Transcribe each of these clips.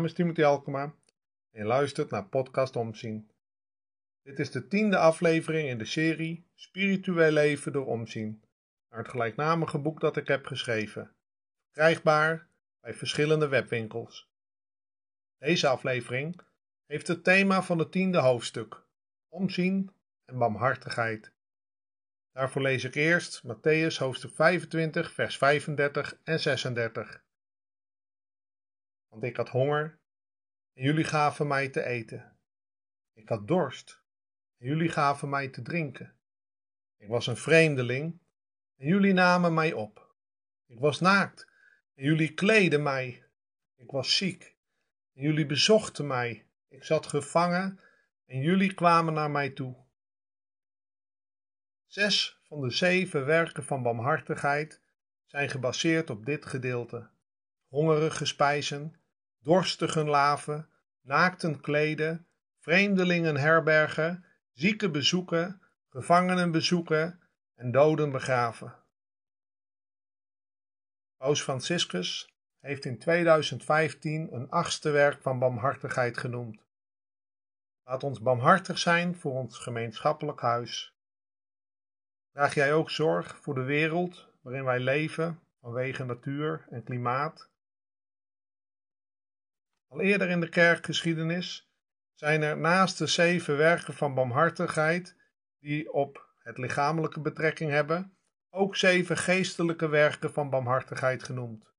Naam is Timothy Alkema en je luistert naar Podcast Omzien. Dit is de tiende aflevering in de serie Spiritueel leven door omzien, naar het gelijknamige boek dat ik heb geschreven, krijgbaar bij verschillende webwinkels. Deze aflevering heeft het thema van het tiende hoofdstuk, omzien en barmhartigheid. Daarvoor lees ik eerst Matthäus hoofdstuk 25, vers 35 en 36. Want ik had honger en jullie gaven mij te eten. Ik had dorst en jullie gaven mij te drinken. Ik was een vreemdeling en jullie namen mij op. Ik was naakt en jullie kleden mij. Ik was ziek en jullie bezochten mij. Ik zat gevangen en jullie kwamen naar mij toe. Zes van de zeven werken van barmhartigheid zijn gebaseerd op dit gedeelte. Hongerige spijzen, dorstigen laven, naakten kleden, vreemdelingen herbergen, zieken bezoeken, gevangenen bezoeken en doden begraven. Paus Franciscus heeft in 2015 een achtste werk van barmhartigheid genoemd. Laat ons barmhartig zijn voor ons gemeenschappelijk huis. Draag jij ook zorg voor de wereld waarin wij leven vanwege natuur en klimaat? Al eerder in de kerkgeschiedenis zijn er naast de zeven werken van barmhartigheid die op het lichamelijke betrekking hebben, ook zeven geestelijke werken van barmhartigheid genoemd.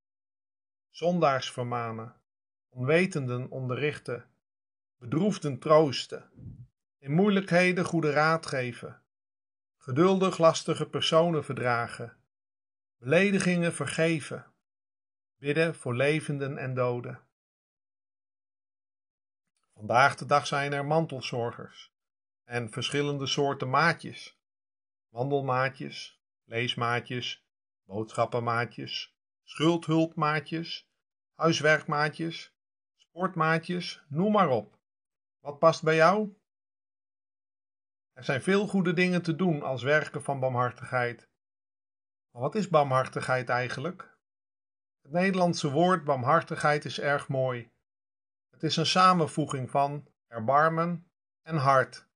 Zondaars vermanen, onwetenden onderrichten, bedroefden troosten, in moeilijkheden goede raad geven, geduldig lastige personen verdragen, beledigingen vergeven, bidden voor levenden en doden. Vandaag de dag zijn er mantelzorgers en verschillende soorten maatjes. Wandelmaatjes, leesmaatjes, boodschappenmaatjes, schuldhulpmaatjes, huiswerkmaatjes, sportmaatjes, noem maar op. Wat past bij jou? Er zijn veel goede dingen te doen als werken van barmhartigheid. Maar wat is barmhartigheid eigenlijk? Het Nederlandse woord barmhartigheid is erg mooi. Het is een samenvoeging van erbarmen en hart.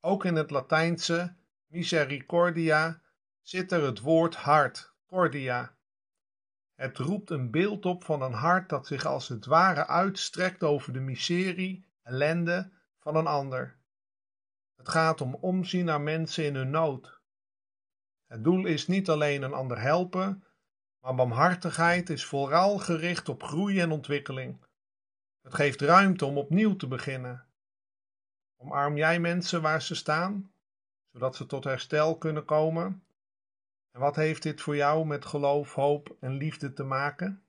Ook in het Latijnse misericordia zit er het woord hart, cordia. Het roept een beeld op van een hart dat zich als het ware uitstrekt over de miserie, ellende van een ander. Het gaat om omzien naar mensen in hun nood. Het doel is niet alleen een ander helpen, maar barmhartigheid is vooral gericht op groei en ontwikkeling. Het geeft ruimte om opnieuw te beginnen. Omarm jij mensen waar ze staan, zodat ze tot herstel kunnen komen? En wat heeft dit voor jou met geloof, hoop en liefde te maken?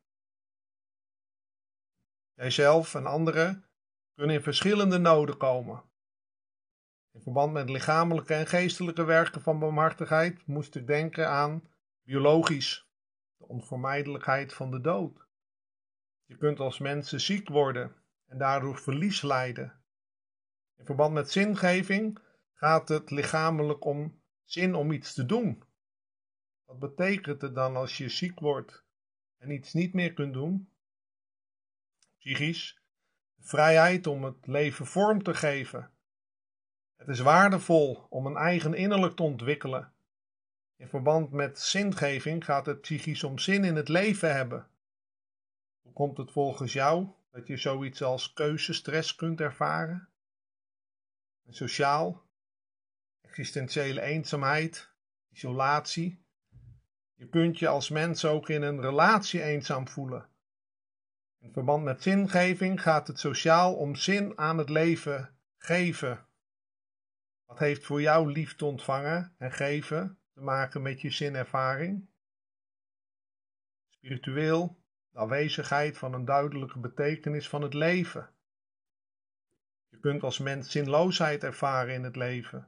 Jijzelf en anderen kunnen in verschillende noden komen. In verband met lichamelijke en geestelijke werken van barmhartigheid moest ik denken aan biologisch, de onvermijdelijkheid van de dood. Je kunt als mensen ziek worden en daardoor verlies lijden. In verband met zingeving gaat het lichamelijk om zin om iets te doen. Wat betekent het dan als je ziek wordt en iets niet meer kunt doen? Psychisch, de vrijheid om het leven vorm te geven. Het is waardevol om een eigen innerlijk te ontwikkelen. In verband met zingeving gaat het psychisch om zin in het leven hebben. Komt het volgens jou dat je zoiets als keuzestress kunt ervaren? En sociaal, existentiële eenzaamheid, isolatie. Je kunt je als mens ook in een relatie eenzaam voelen. In verband met zingeving gaat het sociaal om zin aan het leven geven. Wat heeft voor jou liefde ontvangen en geven te maken met je zinervaring? Spiritueel de aanwezigheid van een duidelijke betekenis van het leven. Je kunt als mens zinloosheid ervaren in het leven.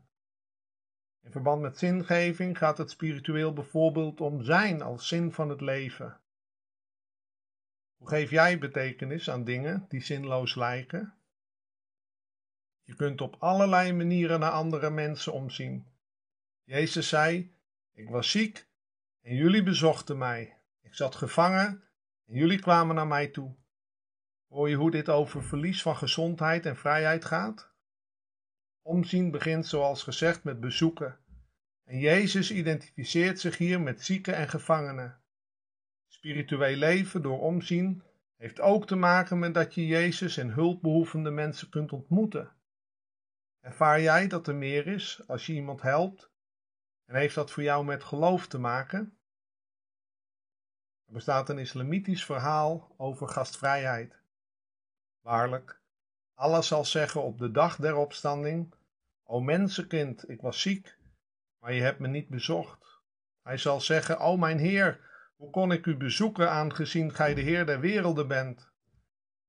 In verband met zingeving gaat het spiritueel bijvoorbeeld om zijn als zin van het leven. Hoe geef jij betekenis aan dingen die zinloos lijken? Je kunt op allerlei manieren naar andere mensen omzien. Jezus zei: Ik was ziek en jullie bezochten mij. Ik zat gevangen en jullie kwamen naar mij toe. Hoor je hoe dit over verlies van gezondheid en vrijheid gaat? Omzien begint zoals gezegd met bezoeken. En Jezus identificeert zich hier met zieken en gevangenen. Spiritueel leven door omzien heeft ook te maken met dat je Jezus en hulpbehoevende mensen kunt ontmoeten. Ervaar jij dat er meer is als je iemand helpt? En heeft dat voor jou met geloof te maken? Er bestaat een islamitisch verhaal over gastvrijheid. Waarlijk, Allah zal zeggen op de dag der opstanding: O mensenkind, ik was ziek, maar je hebt me niet bezocht. Hij zal zeggen: O mijn Heer, hoe kon ik u bezoeken aangezien gij de Heer der werelden bent?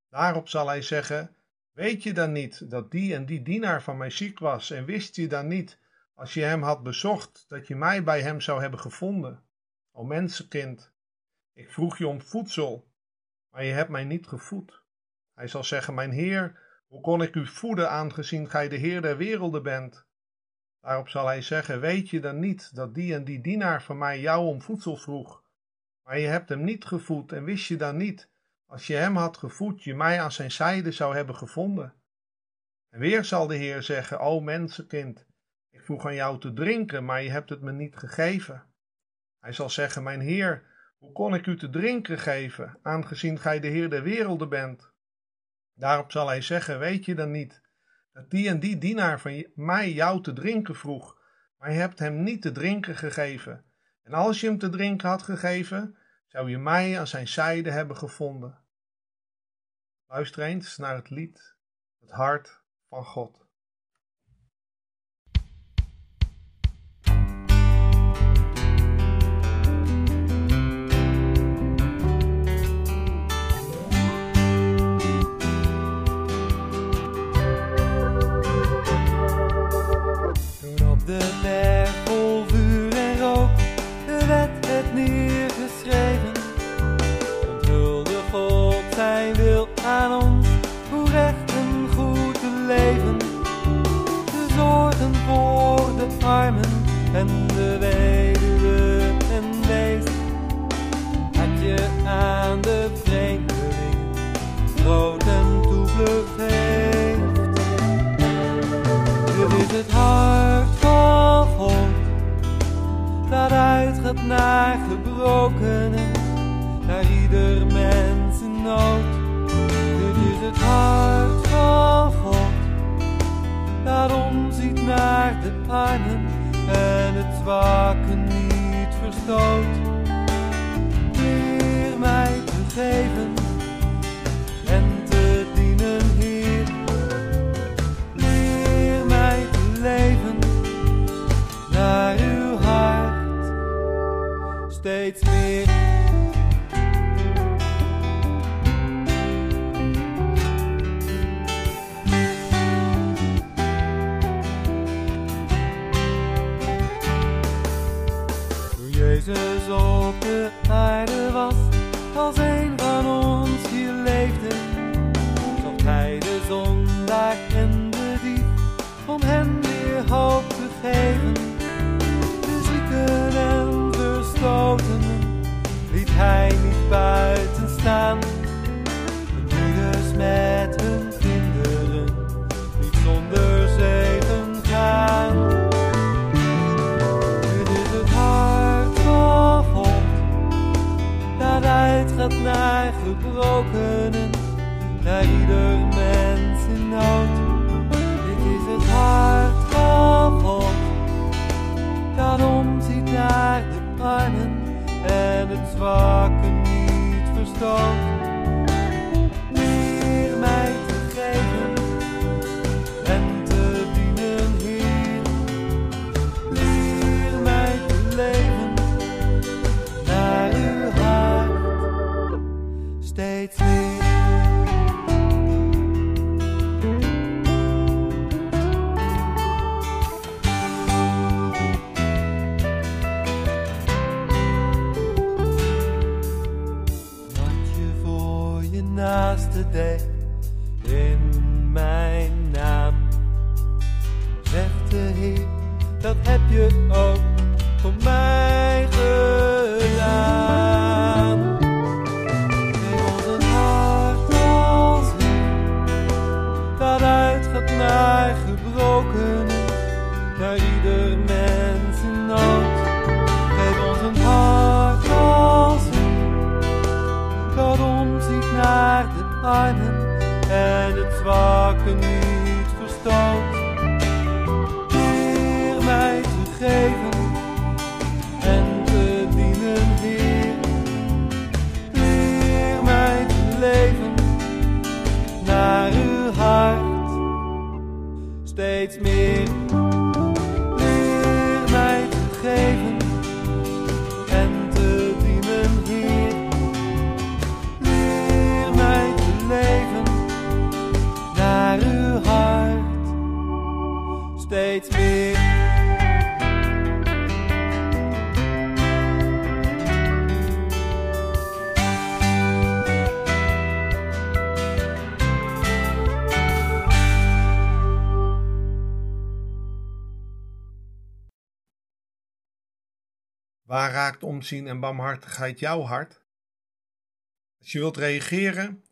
Daarop zal hij zeggen: Weet je dan niet dat die en die dienaar van mij ziek was en wist je dan niet, als je hem had bezocht, dat je mij bij hem zou hebben gevonden? O mensenkind, ik vroeg je om voedsel, maar je hebt mij niet gevoed. Hij zal zeggen: Mijn Heer, hoe kon ik u voeden, aangezien gij de Heer der werelden bent? Daarop zal hij zeggen: Weet je dan niet dat die en die dienaar van mij jou om voedsel vroeg? Maar je hebt hem niet gevoed en wist je dan niet, als je hem had gevoed, je mij aan zijn zijde zou hebben gevonden? En weer zal de Heer zeggen: O mensenkind, ik vroeg aan jou te drinken, maar je hebt het me niet gegeven. Hij zal zeggen: Mijn Heer, hoe kon ik u te drinken geven, aangezien gij de Heer der werelden bent? Daarop zal hij zeggen: Weet je dan niet dat die en die dienaar van mij jou te drinken vroeg, maar je hebt hem niet te drinken gegeven? En als je hem te drinken had gegeven, zou je mij aan zijn zijde hebben gevonden. Luister eens naar het lied Het hart van God. En de weduwe en wees. Had je aan de vreemdeling groot en toevlucht heeft. Dit is het hart van God, dat uitgaat naar gebrokenen, naar ieder mens nood. Het hart van God, dat omziet naar de armen en het zwakke niet verstoot. Jezus op de aarde was, als een van ons hier leefde, broken and now dat heb je ook voor mij gedaan. Geef ons een hart als heen, dat uitgaat naar gebroken, naar ieder mens in nood. Geef ons een hart als heen, dat omziet naar de armen. Steeds meer. Waar raakt omzien en barmhartigheid jouw hart? Als je wilt reageren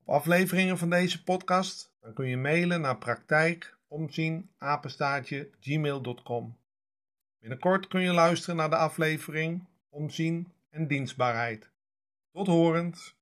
op afleveringen van deze podcast, dan kun je mailen naar praktijkomzien@gmail.com. Binnenkort kun je luisteren naar de aflevering Omzien en dienstbaarheid. Tot horend.